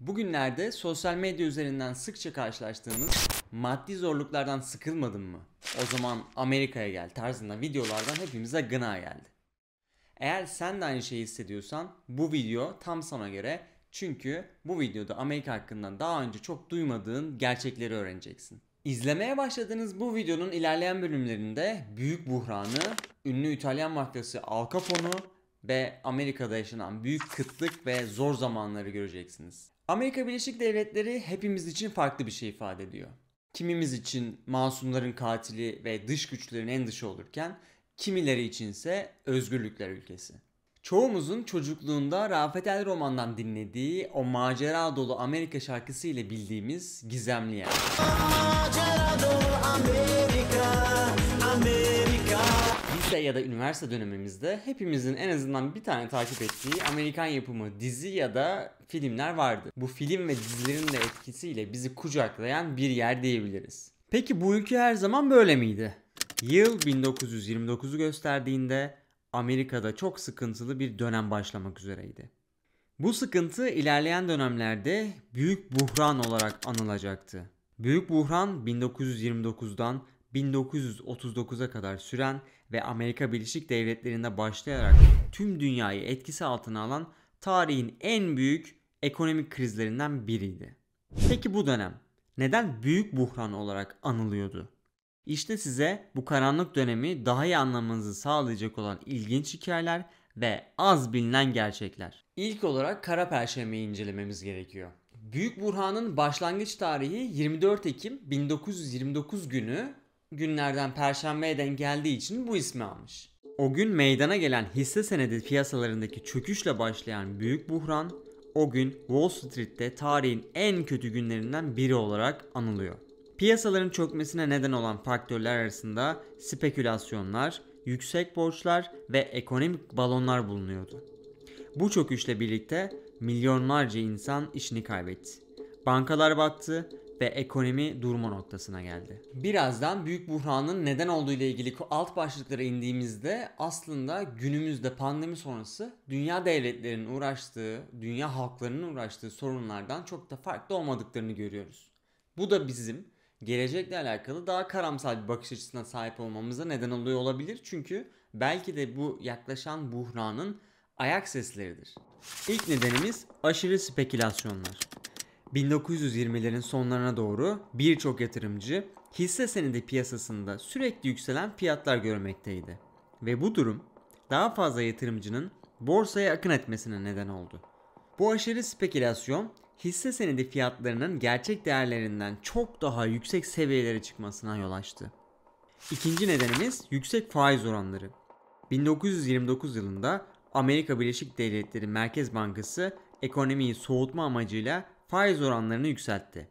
Bugünlerde sosyal medya üzerinden sıkça karşılaştığımız maddi zorluklardan sıkılmadın mı? O zaman Amerika'ya gel tarzında videolardan hepimize gına geldi. Eğer sen de aynı şeyi hissediyorsan bu video tam sana göre çünkü bu videoda Amerika hakkında daha önce çok duymadığın gerçekleri öğreneceksin. İzlemeye başladığınız bu videonun ilerleyen bölümlerinde büyük buhranı, ünlü İtalyan mafyası Al Capone'u ve Amerika'da yaşanan büyük kıtlık ve zor zamanları göreceksiniz. Amerika Birleşik Devletleri hepimiz için farklı bir şey ifade ediyor. Kimimiz için masumların katili ve dış güçlerin en dışı olurken kimileri içinse özgürlükler ülkesi. Çoğumuzun çocukluğunda Rafet El Roman'dan dinlediği o macera dolu Amerika şarkısı ile bildiğimiz gizemli yer. Macera dolu Amerika. Lise ya da üniversite dönemimizde hepimizin en azından bir tane takip ettiği Amerikan yapımı dizi ya da filmler vardı. Bu film ve dizilerin de etkisiyle bizi kucaklayan bir yer diyebiliriz. Peki bu ülke her zaman böyle miydi? Yıl 1929'u gösterdiğinde Amerika'da çok sıkıntılı bir dönem başlamak üzereydi. Bu sıkıntı ilerleyen dönemlerde büyük buhran olarak anılacaktı. Büyük buhran 1929'dan 1939'a kadar süren ve Amerika Birleşik Devletleri'nde başlayarak tüm dünyayı etkisi altına alan tarihin en büyük ekonomik krizlerinden biriydi. Peki bu dönem neden büyük buhran olarak anılıyordu? İşte size bu karanlık dönemi daha iyi anlamanızı sağlayacak olan ilginç hikayeler ve az bilinen gerçekler. İlk olarak Kara Perşembe'yi incelememiz gerekiyor. Büyük Burhan'ın başlangıç tarihi 24 Ekim 1929 günü günlerden Perşembe'ye denk geldiği için bu ismi almış. O gün meydana gelen hisse senedi piyasalarındaki çöküşle başlayan büyük buhran o gün Wall Street'te tarihin en kötü günlerinden biri olarak anılıyor. Piyasaların çökmesine neden olan faktörler arasında spekülasyonlar, yüksek borçlar ve ekonomik balonlar bulunuyordu. Bu çöküşle birlikte milyonlarca insan işini kaybetti. Bankalar battı ve ekonomi durma noktasına geldi. Birazdan büyük buhranın neden olduğu ile ilgili alt başlıklara indiğimizde aslında günümüzde pandemi sonrası dünya devletlerinin uğraştığı, dünya halklarının uğraştığı sorunlardan çok da farklı olmadıklarını görüyoruz. Bu da bizim gelecekle alakalı daha karamsal bir bakış açısına sahip olmamıza neden oluyor olabilir. Çünkü belki de bu yaklaşan buhranın ayak sesleridir. İlk nedenimiz aşırı spekülasyonlar. 1920'lerin sonlarına doğru birçok yatırımcı hisse senedi piyasasında sürekli yükselen fiyatlar görmekteydi. Ve bu durum daha fazla yatırımcının borsaya akın etmesine neden oldu. Bu aşırı spekülasyon hisse senedi fiyatlarının gerçek değerlerinden çok daha yüksek seviyelere çıkmasına yol açtı. İkinci nedenimiz yüksek faiz oranları. 1929 yılında Amerika Birleşik Devletleri Merkez Bankası ekonomiyi soğutma amacıyla faiz oranlarını yükseltti.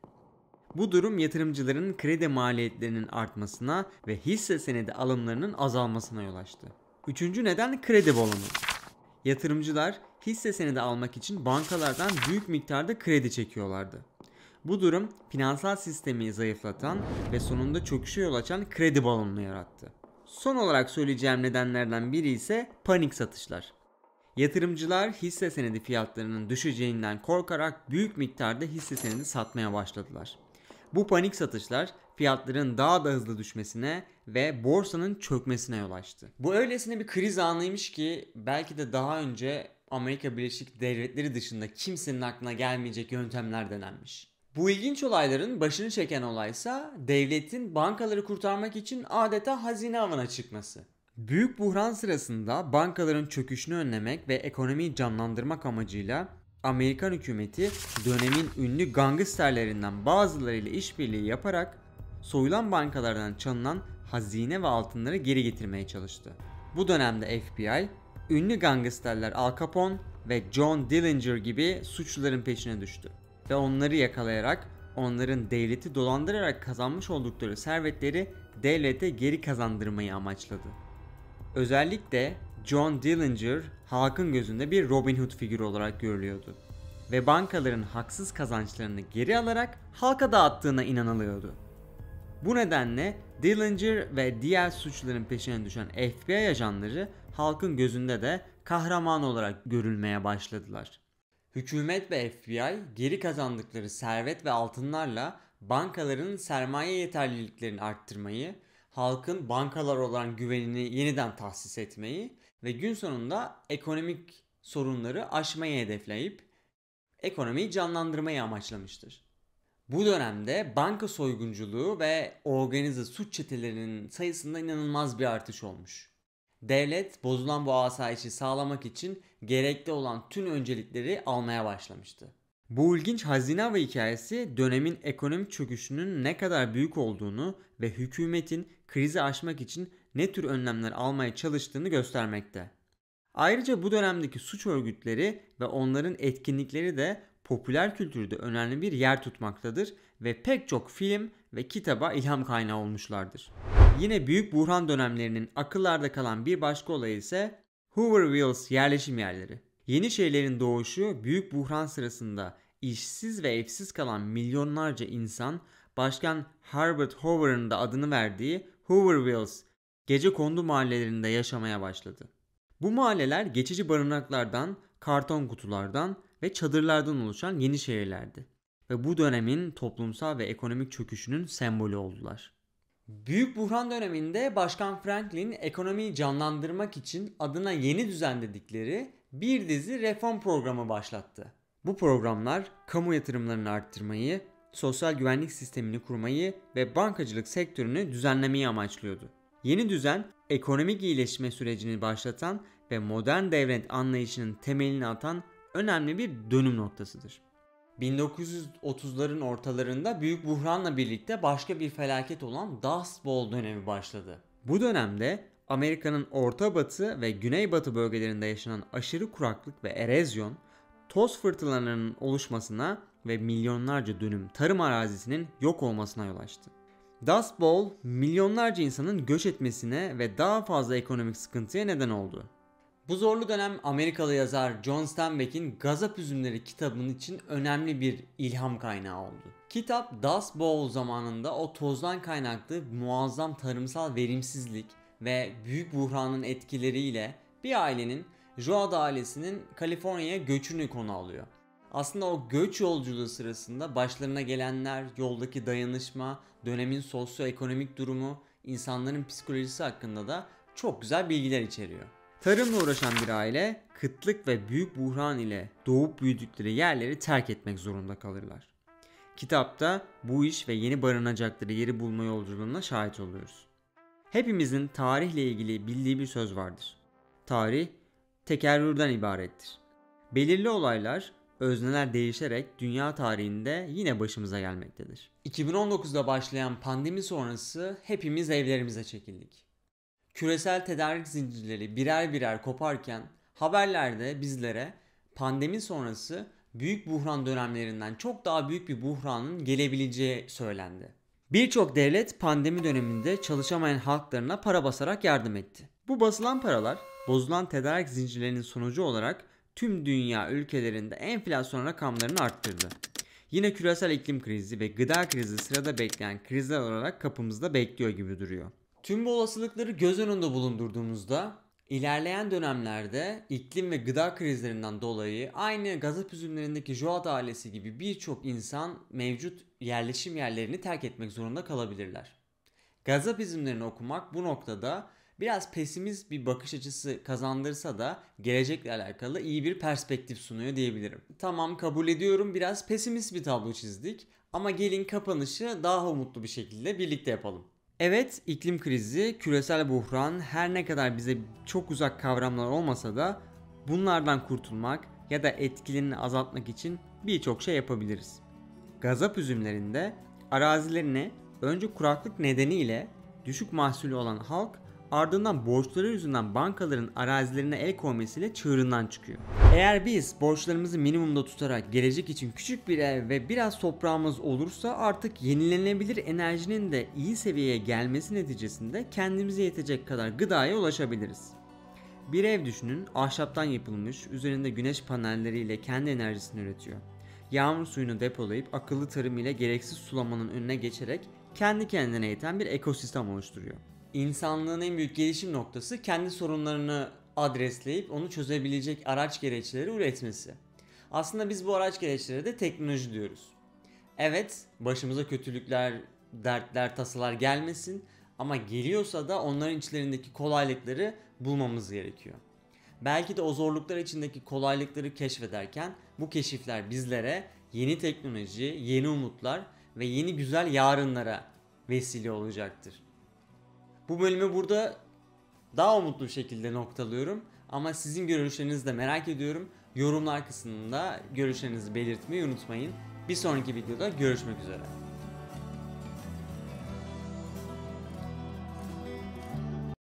Bu durum yatırımcıların kredi maliyetlerinin artmasına ve hisse senedi alımlarının azalmasına yol açtı. Üçüncü neden kredi balonu. Yatırımcılar hisse senedi almak için bankalardan büyük miktarda kredi çekiyorlardı. Bu durum finansal sistemi zayıflatan ve sonunda çöküşe yol açan kredi balonunu yarattı. Son olarak söyleyeceğim nedenlerden biri ise panik satışlar. Yatırımcılar hisse senedi fiyatlarının düşeceğinden korkarak büyük miktarda hisse senedi satmaya başladılar. Bu panik satışlar fiyatların daha da hızlı düşmesine ve borsanın çökmesine yol açtı. Bu öylesine bir kriz anıymış ki belki de daha önce Amerika Birleşik Devletleri dışında kimsenin aklına gelmeyecek yöntemler denenmiş. Bu ilginç olayların başını çeken olaysa devletin bankaları kurtarmak için adeta hazine avına çıkması. Büyük buhran sırasında bankaların çöküşünü önlemek ve ekonomiyi canlandırmak amacıyla Amerikan hükümeti dönemin ünlü gangsterlerinden bazılarıyla işbirliği yaparak soyulan bankalardan çalınan hazine ve altınları geri getirmeye çalıştı. Bu dönemde FBI, ünlü gangsterler Al Capone ve John Dillinger gibi suçluların peşine düştü ve onları yakalayarak onların devleti dolandırarak kazanmış oldukları servetleri devlete geri kazandırmayı amaçladı. Özellikle John Dillinger halkın gözünde bir Robin Hood figürü olarak görülüyordu ve bankaların haksız kazançlarını geri alarak halka dağıttığına inanılıyordu. Bu nedenle Dillinger ve diğer suçluların peşine düşen FBI ajanları halkın gözünde de kahraman olarak görülmeye başladılar. Hükümet ve FBI geri kazandıkları servet ve altınlarla bankaların sermaye yeterliliklerini arttırmayı, halkın bankalar olan güvenini yeniden tahsis etmeyi ve gün sonunda ekonomik sorunları aşmayı hedefleyip ekonomiyi canlandırmayı amaçlamıştır. Bu dönemde banka soygunculuğu ve organize suç çetelerinin sayısında inanılmaz bir artış olmuş. Devlet bozulan bu asayişi sağlamak için gerekli olan tüm öncelikleri almaya başlamıştı. Bu ilginç hazine avı hikayesi dönemin ekonomik çöküşünün ne kadar büyük olduğunu ve hükümetin krizi aşmak için ne tür önlemler almaya çalıştığını göstermekte. Ayrıca bu dönemdeki suç örgütleri ve onların etkinlikleri de popüler kültürde önemli bir yer tutmaktadır ve pek çok film ve kitaba ilham kaynağı olmuşlardır. Yine büyük buhran dönemlerinin akıllarda kalan bir başka olay ise Hoovervilles yerleşim yerleri. Yeni şeylerin doğuşu büyük buhran sırasında işsiz ve evsiz kalan milyonlarca insan Başkan Herbert Hoover'ın da adını verdiği Hoovervilles gece kondu mahallelerinde yaşamaya başladı. Bu mahalleler geçici barınaklardan, karton kutulardan ve çadırlardan oluşan yeni şehirlerdi ve bu dönemin toplumsal ve ekonomik çöküşünün sembolü oldular. Büyük buhran döneminde Başkan Franklin ekonomiyi canlandırmak için adına yeni düzen dedikleri bir dizi reform programı başlattı. Bu programlar kamu yatırımlarını arttırmayı, sosyal güvenlik sistemini kurmayı ve bankacılık sektörünü düzenlemeyi amaçlıyordu. Yeni düzen ekonomik iyileşme sürecini başlatan ve modern devlet anlayışının temelini atan önemli bir dönüm noktasıdır. 1930'ların ortalarında büyük buhranla birlikte başka bir felaket olan Dust Bowl dönemi başladı. Bu dönemde Amerika'nın orta batı ve güneybatı bölgelerinde yaşanan aşırı kuraklık ve erozyon, toz fırtınalarının oluşmasına ve milyonlarca dönüm tarım arazisinin yok olmasına yol açtı. Dust Bowl milyonlarca insanın göç etmesine ve daha fazla ekonomik sıkıntıya neden oldu. Bu zorlu dönem Amerikalı yazar John Steinbeck'in Gazap Üzümleri kitabının için önemli bir ilham kaynağı oldu. Kitap Dust Bowl zamanında o tozdan kaynaklı muazzam tarımsal verimsizlik ve büyük buhranın etkileriyle bir ailenin Joad ailesinin Kaliforniya'ya göçünü konu alıyor. Aslında o göç yolculuğu sırasında başlarına gelenler, yoldaki dayanışma, dönemin sosyoekonomik durumu, insanların psikolojisi hakkında da çok güzel bilgiler içeriyor. Tarımla uğraşan bir aile kıtlık ve büyük buhran ile doğup büyüdükleri yerleri terk etmek zorunda kalırlar. Kitapta bu iş ve yeni barınacakları yeri bulma yolculuğuna şahit oluyoruz. Hepimizin tarihle ilgili bildiği bir söz vardır. Tarih tekerrürden ibarettir. Belirli olaylar, özneler değişerek dünya tarihinde yine başımıza gelmektedir. 2019'da başlayan pandemi sonrası hepimiz evlerimize çekildik küresel tedarik zincirleri birer birer koparken haberlerde bizlere pandemi sonrası büyük buhran dönemlerinden çok daha büyük bir buhranın gelebileceği söylendi. Birçok devlet pandemi döneminde çalışamayan halklarına para basarak yardım etti. Bu basılan paralar bozulan tedarik zincirlerinin sonucu olarak tüm dünya ülkelerinde enflasyon rakamlarını arttırdı. Yine küresel iklim krizi ve gıda krizi sırada bekleyen krizler olarak kapımızda bekliyor gibi duruyor. Tüm bu olasılıkları göz önünde bulundurduğumuzda ilerleyen dönemlerde iklim ve gıda krizlerinden dolayı aynı gazap üzümlerindeki Joad ailesi gibi birçok insan mevcut yerleşim yerlerini terk etmek zorunda kalabilirler. Gazap üzümlerini okumak bu noktada biraz pesimist bir bakış açısı kazandırsa da gelecekle alakalı iyi bir perspektif sunuyor diyebilirim. Tamam kabul ediyorum biraz pesimist bir tablo çizdik ama gelin kapanışı daha umutlu bir şekilde birlikte yapalım. Evet iklim krizi, küresel buhran her ne kadar bize çok uzak kavramlar olmasa da bunlardan kurtulmak ya da etkilerini azaltmak için birçok şey yapabiliriz. Gazap üzümlerinde arazilerini önce kuraklık nedeniyle düşük mahsulü olan halk ardından borçları yüzünden bankaların arazilerine el koymasıyla çığırından çıkıyor. Eğer biz borçlarımızı minimumda tutarak gelecek için küçük bir ev ve biraz toprağımız olursa artık yenilenebilir enerjinin de iyi seviyeye gelmesi neticesinde kendimize yetecek kadar gıdaya ulaşabiliriz. Bir ev düşünün ahşaptan yapılmış, üzerinde güneş panelleriyle kendi enerjisini üretiyor. Yağmur suyunu depolayıp akıllı tarım ile gereksiz sulamanın önüne geçerek kendi kendine yeten bir ekosistem oluşturuyor insanlığın en büyük gelişim noktası kendi sorunlarını adresleyip onu çözebilecek araç gereçleri üretmesi. Aslında biz bu araç gereçlere de teknoloji diyoruz. Evet, başımıza kötülükler, dertler, tasalar gelmesin ama geliyorsa da onların içlerindeki kolaylıkları bulmamız gerekiyor. Belki de o zorluklar içindeki kolaylıkları keşfederken bu keşifler bizlere yeni teknoloji, yeni umutlar ve yeni güzel yarınlara vesile olacaktır. Bu bölümü burada daha umutlu bir şekilde noktalıyorum ama sizin görüşlerinizi de merak ediyorum. Yorumlar kısmında görüşlerinizi belirtmeyi unutmayın. Bir sonraki videoda görüşmek üzere.